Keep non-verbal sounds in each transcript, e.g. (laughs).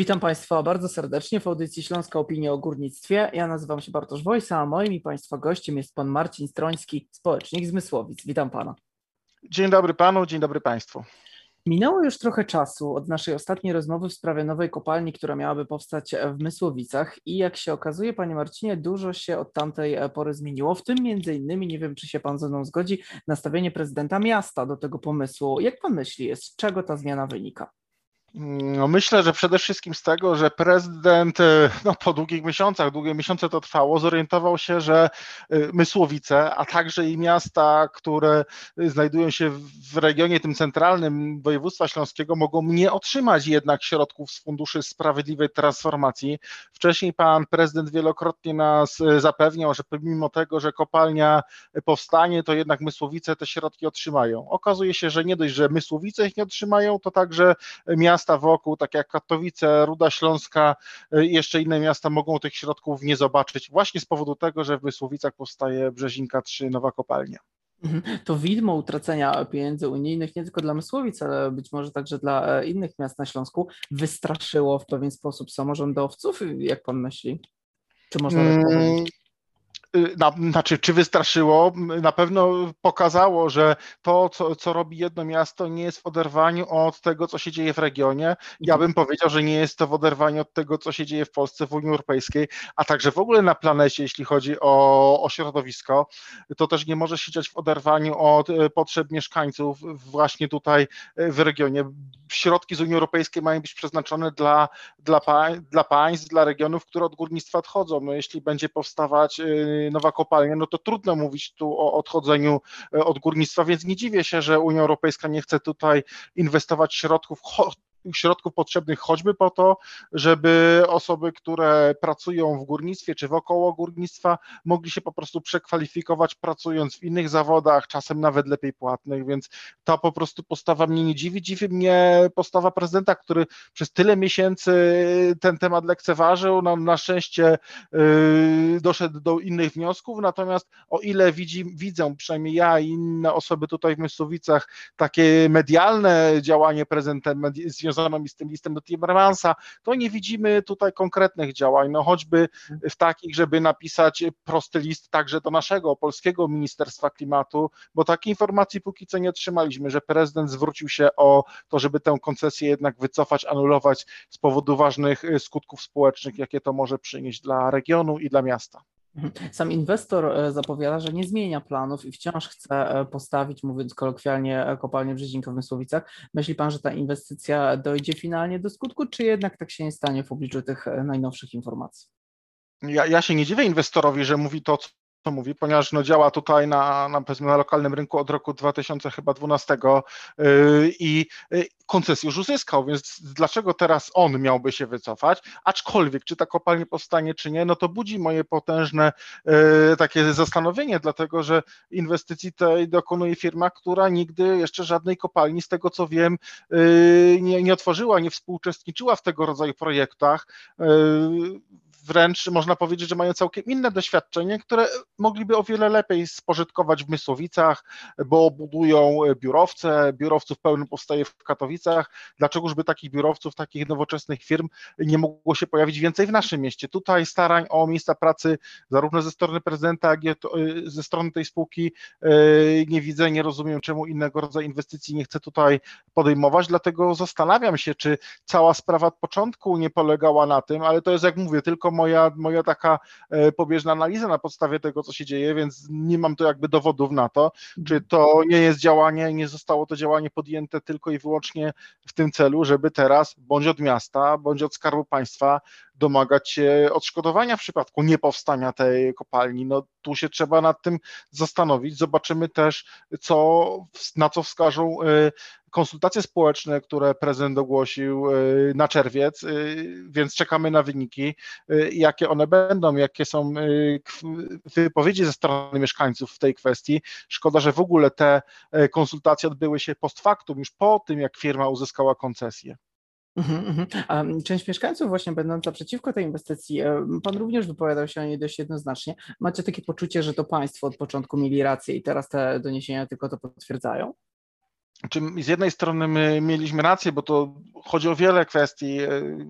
Witam Państwa bardzo serdecznie w audycji Śląska Opinia o Górnictwie. Ja nazywam się Bartosz Wojsa, a moim i Państwa gościem jest Pan Marcin Stroński, społecznik z Mysłowic. Witam Pana. Dzień dobry Panu, dzień dobry Państwu. Minęło już trochę czasu od naszej ostatniej rozmowy w sprawie nowej kopalni, która miałaby powstać w Mysłowicach i jak się okazuje, Panie Marcinie, dużo się od tamtej pory zmieniło, w tym między innymi, nie wiem czy się Pan ze mną zgodzi, nastawienie prezydenta miasta do tego pomysłu. Jak Pan myśli, z czego ta zmiana wynika? No myślę, że przede wszystkim z tego, że prezydent e, no, po długich miesiącach, długie miesiące to trwało, zorientował się, że e, Mysłowice, a także i miasta, które znajdują się w regionie tym centralnym województwa śląskiego, mogą nie otrzymać jednak środków z Funduszy Sprawiedliwej Transformacji. Wcześniej pan prezydent wielokrotnie nas e, zapewniał, że pomimo tego, że kopalnia powstanie, to jednak Mysłowice te środki otrzymają. Okazuje się, że nie dość, że Mysłowice ich nie otrzymają, to także miasta miasta wokół, tak jak Katowice, Ruda Śląska, y, jeszcze inne miasta mogą tych środków nie zobaczyć właśnie z powodu tego, że w Wysłowicach powstaje Brzezinka 3 nowa kopalnia. Mhm. To widmo utracenia pieniędzy unijnych nie tylko dla Mysłowic, ale być może także dla e, innych miast na Śląsku wystraszyło w pewien sposób samorządowców, jak pan myśli? Czy można tak? Y, na, znaczy, czy wystraszyło? Na pewno pokazało, że to, co, co robi jedno miasto, nie jest w oderwaniu od tego, co się dzieje w regionie. Ja bym powiedział, że nie jest to w oderwaniu od tego, co się dzieje w Polsce, w Unii Europejskiej, a także w ogóle na planecie, jeśli chodzi o, o środowisko. To też nie może się dziać w oderwaniu od y, potrzeb mieszkańców właśnie tutaj y, w regionie. Środki z Unii Europejskiej mają być przeznaczone dla, dla, dla państw, dla regionów, które od górnictwa odchodzą. No, jeśli będzie powstawać nowa kopalnia, no to trudno mówić tu o odchodzeniu e, od górnictwa, więc nie dziwię się, że Unia Europejska nie chce tutaj inwestować środków środków potrzebnych choćby po to, żeby osoby, które pracują w górnictwie czy wokoło górnictwa, mogli się po prostu przekwalifikować pracując w innych zawodach, czasem nawet lepiej płatnych, więc ta po prostu postawa mnie nie dziwi. Dziwi mnie postawa prezydenta, który przez tyle miesięcy ten temat lekceważył. No, na szczęście yy, doszedł do innych wniosków, natomiast o ile widzi, widzę, przynajmniej ja i inne osoby tutaj w Mysłowicach, takie medialne działanie prezydenta związane związaną z tym listem do Timmermansa, to nie widzimy tutaj konkretnych działań, no choćby w takich, żeby napisać prosty list także do naszego polskiego Ministerstwa Klimatu, bo takiej informacji póki co nie otrzymaliśmy, że prezydent zwrócił się o to, żeby tę koncesję jednak wycofać, anulować z powodu ważnych skutków społecznych, jakie to może przynieść dla regionu i dla miasta. Mhm. Sam inwestor e, zapowiada, że nie zmienia planów i wciąż chce e, postawić, mówiąc kolokwialnie, e, kopalnię w Mysłowicach. Myśli Pan, że ta inwestycja dojdzie finalnie do skutku, czy jednak tak się nie stanie w obliczu tych najnowszych informacji? Ja, ja się nie dziwię inwestorowi, że mówi to, co mówi, ponieważ no, działa tutaj na, na, na lokalnym rynku od roku 2012 yy, i yy, koncesję już uzyskał, więc dlaczego teraz on miałby się wycofać? Aczkolwiek, czy ta kopalnia powstanie, czy nie, no to budzi moje potężne yy, takie zastanowienie, dlatego że inwestycji tej dokonuje firma, która nigdy jeszcze żadnej kopalni, z tego co wiem, nie, nie otworzyła, nie współuczestniczyła w tego rodzaju projektach wręcz można powiedzieć, że mają całkiem inne doświadczenie, które mogliby o wiele lepiej spożytkować w Mysłowicach, bo budują biurowce, biurowców pełnym powstaje w Katowicach. Dlaczegożby takich biurowców, takich nowoczesnych firm nie mogło się pojawić więcej w naszym mieście? Tutaj starań o miejsca pracy zarówno ze strony prezydenta, jak i ze strony tej spółki y, nie widzę, nie rozumiem, czemu innego rodzaju inwestycji nie chcę tutaj podejmować, dlatego zastanawiam się, czy cała sprawa od początku nie polegała na tym, ale to jest, jak mówię, tylko moja, moja taka e, pobieżna analiza na podstawie tego, co się dzieje, więc nie mam tu jakby dowodów na to, czy to nie jest działanie, nie zostało to działanie podjęte tylko i wyłącznie w tym celu, żeby teraz bądź od miasta, bądź od Skarbu Państwa domagać się odszkodowania w przypadku niepowstania tej kopalni. No tu się trzeba nad tym zastanowić. Zobaczymy też, co, na co wskażą y, konsultacje społeczne, które prezydent ogłosił y, na czerwiec, y, więc czekamy na wyniki, jakie one będą, jakie są wypowiedzi ze strony mieszkańców w tej kwestii. Szkoda, że w ogóle te konsultacje odbyły się post factum, już po tym, jak firma uzyskała koncesję. Mhm, mhm. A część mieszkańców właśnie będąca przeciwko tej inwestycji, e, pan również wypowiadał się o niej dość jednoznacznie. Macie takie poczucie, że to państwo od początku mieli rację i teraz te doniesienia tylko to potwierdzają? Z jednej strony my mieliśmy rację, bo to chodzi o wiele kwestii,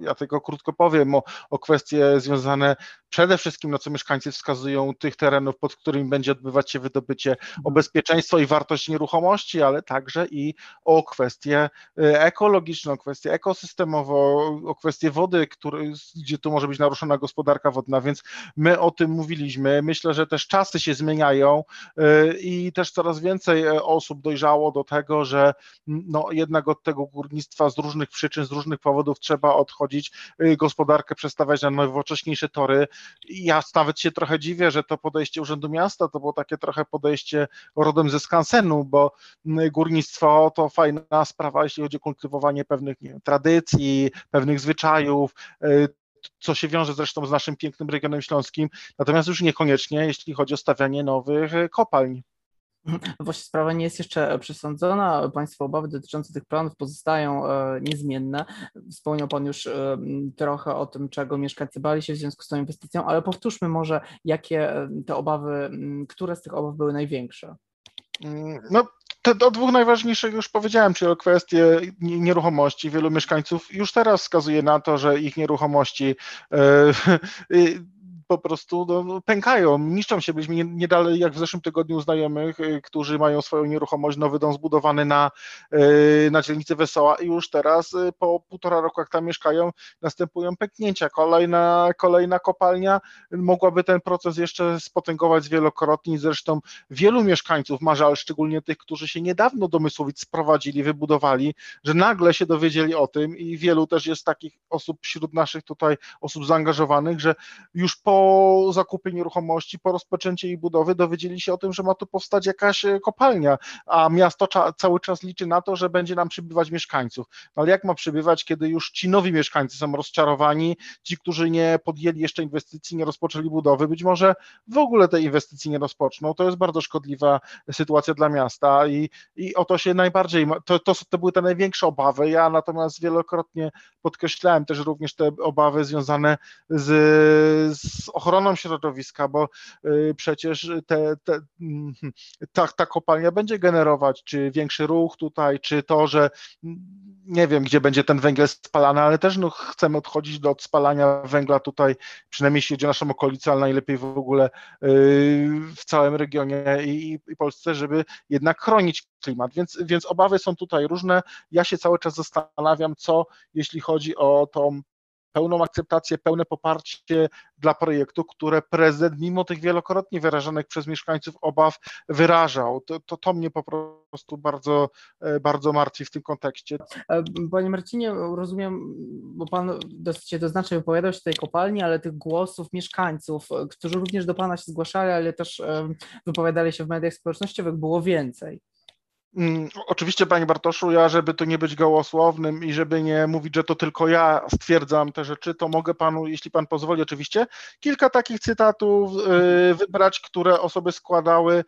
ja tylko krótko powiem o, o kwestie związane przede wszystkim, na co mieszkańcy wskazują tych terenów, pod którymi będzie odbywać się wydobycie, o bezpieczeństwo i wartość nieruchomości, ale także i o kwestie ekologiczne, o kwestie ekosystemową, o kwestie wody, który, gdzie tu może być naruszona gospodarka wodna, więc my o tym mówiliśmy. Myślę, że też czasy się zmieniają i też coraz więcej osób dojrzało do tego, że no, jednak od tego górnictwa z różnych przyczyn, z różnych powodów trzeba odchodzić, gospodarkę przestawiać na nowocześniejsze tory. Ja nawet się trochę dziwię, że to podejście Urzędu Miasta to było takie trochę podejście rodem ze skansenu, bo górnictwo to fajna sprawa, jeśli chodzi o kultywowanie pewnych wiem, tradycji, pewnych zwyczajów, y, co się wiąże zresztą z naszym pięknym regionem śląskim, natomiast już niekoniecznie, jeśli chodzi o stawianie nowych kopalń. (clears throat) Właśnie sprawa nie jest jeszcze przesądzona. Państwa obawy dotyczące tych planów pozostają e, niezmienne. Wspomniał Pan już e, trochę o tym, czego mieszkańcy bali się w związku z tą inwestycją, ale powtórzmy może, jakie e, te obawy, które z tych obaw były największe? Mm, no, te o dwóch najważniejszych już powiedziałem, czyli o kwestie nieruchomości. Wielu mieszkańców już teraz wskazuje na to, że ich nieruchomości (laughs) po prostu no, no, pękają, niszczą się. Byliśmy nie, nie jak w zeszłym tygodniu znajomych, y, którzy mają swoją nieruchomość, nowy dom zbudowany na, y, na dzielnicy Wesoła i już teraz y, po półtora roku jak tam mieszkają, następują pęknięcia. Kolejna, kolejna kopalnia mogłaby ten proces jeszcze spotęgować wielokrotnie. Zresztą wielu mieszkańców ma szczególnie tych, którzy się niedawno do Mysłowic sprowadzili, wybudowali, że nagle się dowiedzieli o tym i wielu też jest takich osób wśród naszych tutaj osób zaangażowanych, że już po po zakupie nieruchomości, po rozpoczęciu jej budowy dowiedzieli się o tym, że ma tu powstać jakaś e, kopalnia, a miasto cały czas liczy na to, że będzie nam przybywać mieszkańców. No ale jak ma przybywać, kiedy już ci nowi mieszkańcy są rozczarowani, ci, którzy nie podjęli jeszcze inwestycji, nie rozpoczęli budowy, być może w ogóle tej inwestycji nie rozpoczną. To jest bardzo szkodliwa sytuacja dla miasta i, i o to się najbardziej, to, to, to były te największe obawy. Ja natomiast wielokrotnie podkreślałem też również te obawy związane z, z z ochroną środowiska, bo y, przecież te, te, ta, ta kopalnia będzie generować czy większy ruch tutaj, czy to, że nie wiem, gdzie będzie ten węgiel spalany, ale też no, chcemy odchodzić do spalania węgla tutaj, przynajmniej jeśli chodzi o naszą okolicę, ale najlepiej w ogóle y, w całym regionie i, i Polsce, żeby jednak chronić klimat. Więc, więc obawy są tutaj różne. Ja się cały czas zastanawiam, co jeśli chodzi o tą pełną akceptację, pełne poparcie dla projektu, które prezydent, mimo tych wielokrotnie wyrażanych przez mieszkańców obaw, wyrażał. To, to, to mnie po prostu bardzo, e, bardzo martwi w tym kontekście. E, panie Marcinie, rozumiem, bo Pan dosyć jednoznacznie wypowiadał się tej kopalni, ale tych głosów mieszkańców, e, którzy również do Pana się zgłaszali, ale też wypowiadali się w mediach społecznościowych, było więcej. Mm, oczywiście, Panie Bartoszu, ja, żeby tu nie być gołosłownym i żeby nie mówić, że to tylko ja stwierdzam te rzeczy, to mogę Panu, jeśli Pan pozwoli, oczywiście, kilka takich cytatów y, wybrać, które osoby składały,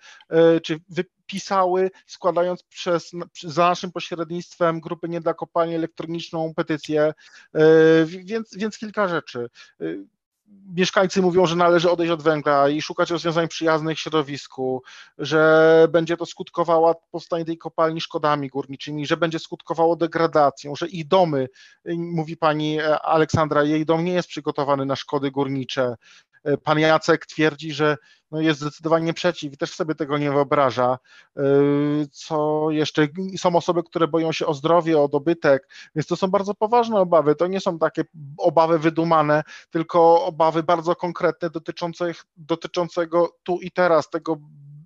y, czy wypisały, składając przez, za naszym pośrednictwem grupy Nie dla kopalni elektroniczną petycję, y, więc, więc kilka rzeczy mieszkańcy mówią, że należy odejść od węgla i szukać rozwiązań przyjaznych środowisku, że będzie to skutkowało powstanie tej kopalni szkodami górniczymi, że będzie skutkowało degradacją, że ich domy, mówi pani Aleksandra, jej dom nie jest przygotowany na szkody górnicze, pan Jacek twierdzi, że no jest zdecydowanie przeciw i też sobie tego nie wyobraża. E, co jeszcze? Są osoby, które boją się o zdrowie, o dobytek, więc to są bardzo poważne obawy. To nie są takie obawy wydumane, tylko obawy bardzo konkretne dotyczące, dotyczącego tu i teraz, tego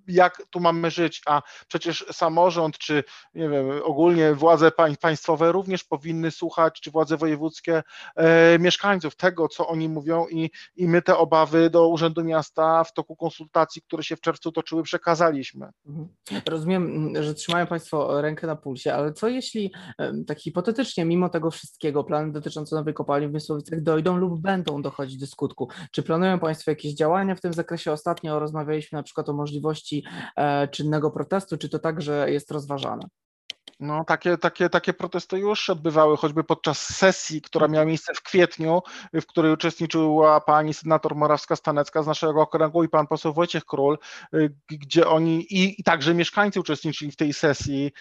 jak tu mamy żyć, a przecież samorząd, czy nie wiem, ogólnie władze państwowe również powinny słuchać, czy władze wojewódzkie e, mieszkańców, tego, co oni mówią i, i my te obawy do Urzędu Miasta w toku konsultacji, które się w czerwcu toczyły, przekazaliśmy. Mhm. Rozumiem, że trzymają Państwo rękę na pulsie, ale co jeśli tak hipotetycznie, mimo tego wszystkiego, plany dotyczące nowej kopalni w Mysłowicach dojdą lub będą dochodzić do skutku? Czy planują Państwo jakieś działania w tym zakresie? Ostatnio rozmawialiśmy na przykład o możliwości E, czynnego protestu, czy to także jest rozważane? No, takie, takie, takie protesty już odbywały, choćby podczas sesji, która miała miejsce w kwietniu, w której uczestniczyła pani senator Morawska-Stanecka z naszego okręgu i pan poseł Wojciech Król, y, gdzie oni i, i także mieszkańcy uczestniczyli w tej sesji,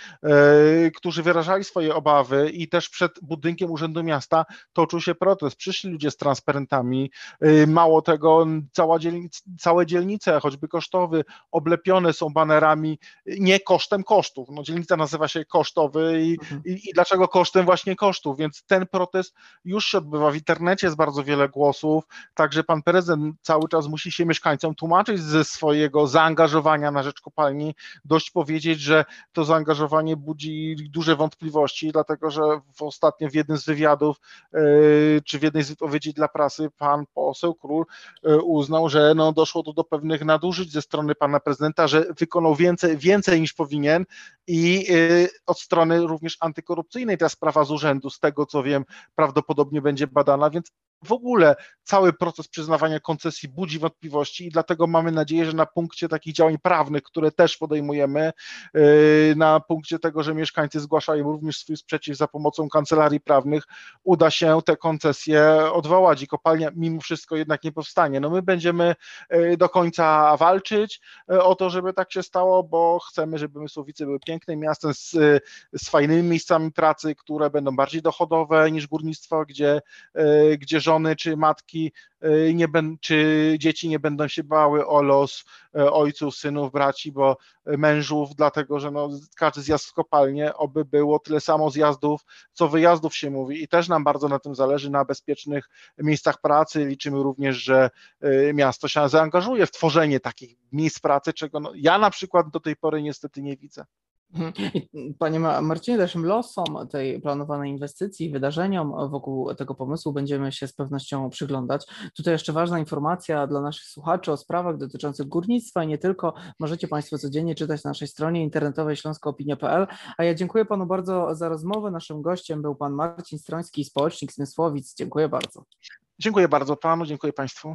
y, którzy wyrażali swoje obawy i też przed budynkiem Urzędu Miasta toczył się protest. Przyszli ludzie z transparentami, y, mało tego, cała dzielnic, całe dzielnice, choćby kosztowy, oblepione są banerami nie kosztem kosztów. No, dzielnica nazywa się Koszt kosztowy i, mhm. i, i, dlaczego kosztem właśnie kosztów, więc ten protest już się odbywa, w internecie jest bardzo wiele głosów, także pan prezydent cały czas musi się mieszkańcom tłumaczyć ze swojego zaangażowania na rzecz kopalni, dość powiedzieć, że to zaangażowanie budzi duże wątpliwości, dlatego że w ostatnio w jednym z wywiadów, yy, czy w jednej z wypowiedzi dla prasy pan poseł Król yy, uznał, że no, doszło do, do pewnych nadużyć ze strony pana prezydenta, że wykonał więcej, więcej niż powinien i yy, od strony również antykorupcyjnej. Ta sprawa z urzędu, z tego co wiem, prawdopodobnie będzie badana, więc w ogóle cały proces przyznawania koncesji budzi wątpliwości i dlatego mamy nadzieję, że na punkcie takich działań prawnych, które też podejmujemy, yy, na punkcie tego, że mieszkańcy zgłaszają również swój sprzeciw za pomocą kancelarii prawnych, uda się te koncesje odwołać i kopalnia mimo wszystko jednak nie powstanie. No my będziemy yy, do końca walczyć yy, o to, żeby tak się stało, bo chcemy, żeby Mysłowice były pięknym miastem z, z fajnymi miejscami pracy, które będą bardziej dochodowe niż górnictwo, gdzie, gdzie rząd żony czy matki, y, nie ben, czy dzieci nie będą się bały o los y, ojców, synów, braci, bo mężów, dlatego że no, każdy zjazd w kopalnię, oby było tyle samo zjazdów, co wyjazdów się mówi i też nam bardzo na tym zależy, na bezpiecznych miejscach pracy. Liczymy również, że y, miasto się zaangażuje w tworzenie takich miejsc pracy, czego no, ja na przykład do tej pory niestety nie widzę. Panie Marcinie, dalszym losom tej planowanej inwestycji, wydarzeniom wokół tego pomysłu będziemy się z pewnością przyglądać. Tutaj jeszcze ważna informacja dla naszych słuchaczy o sprawach dotyczących górnictwa i nie tylko. Możecie Państwo codziennie czytać na naszej stronie internetowej śląskoopinia.pl. A ja dziękuję Panu bardzo za rozmowę. Naszym gościem był Pan Marcin Stroński, społecznik z Mysłowic. Dziękuję bardzo. Dziękuję bardzo Panu, dziękuję Państwu.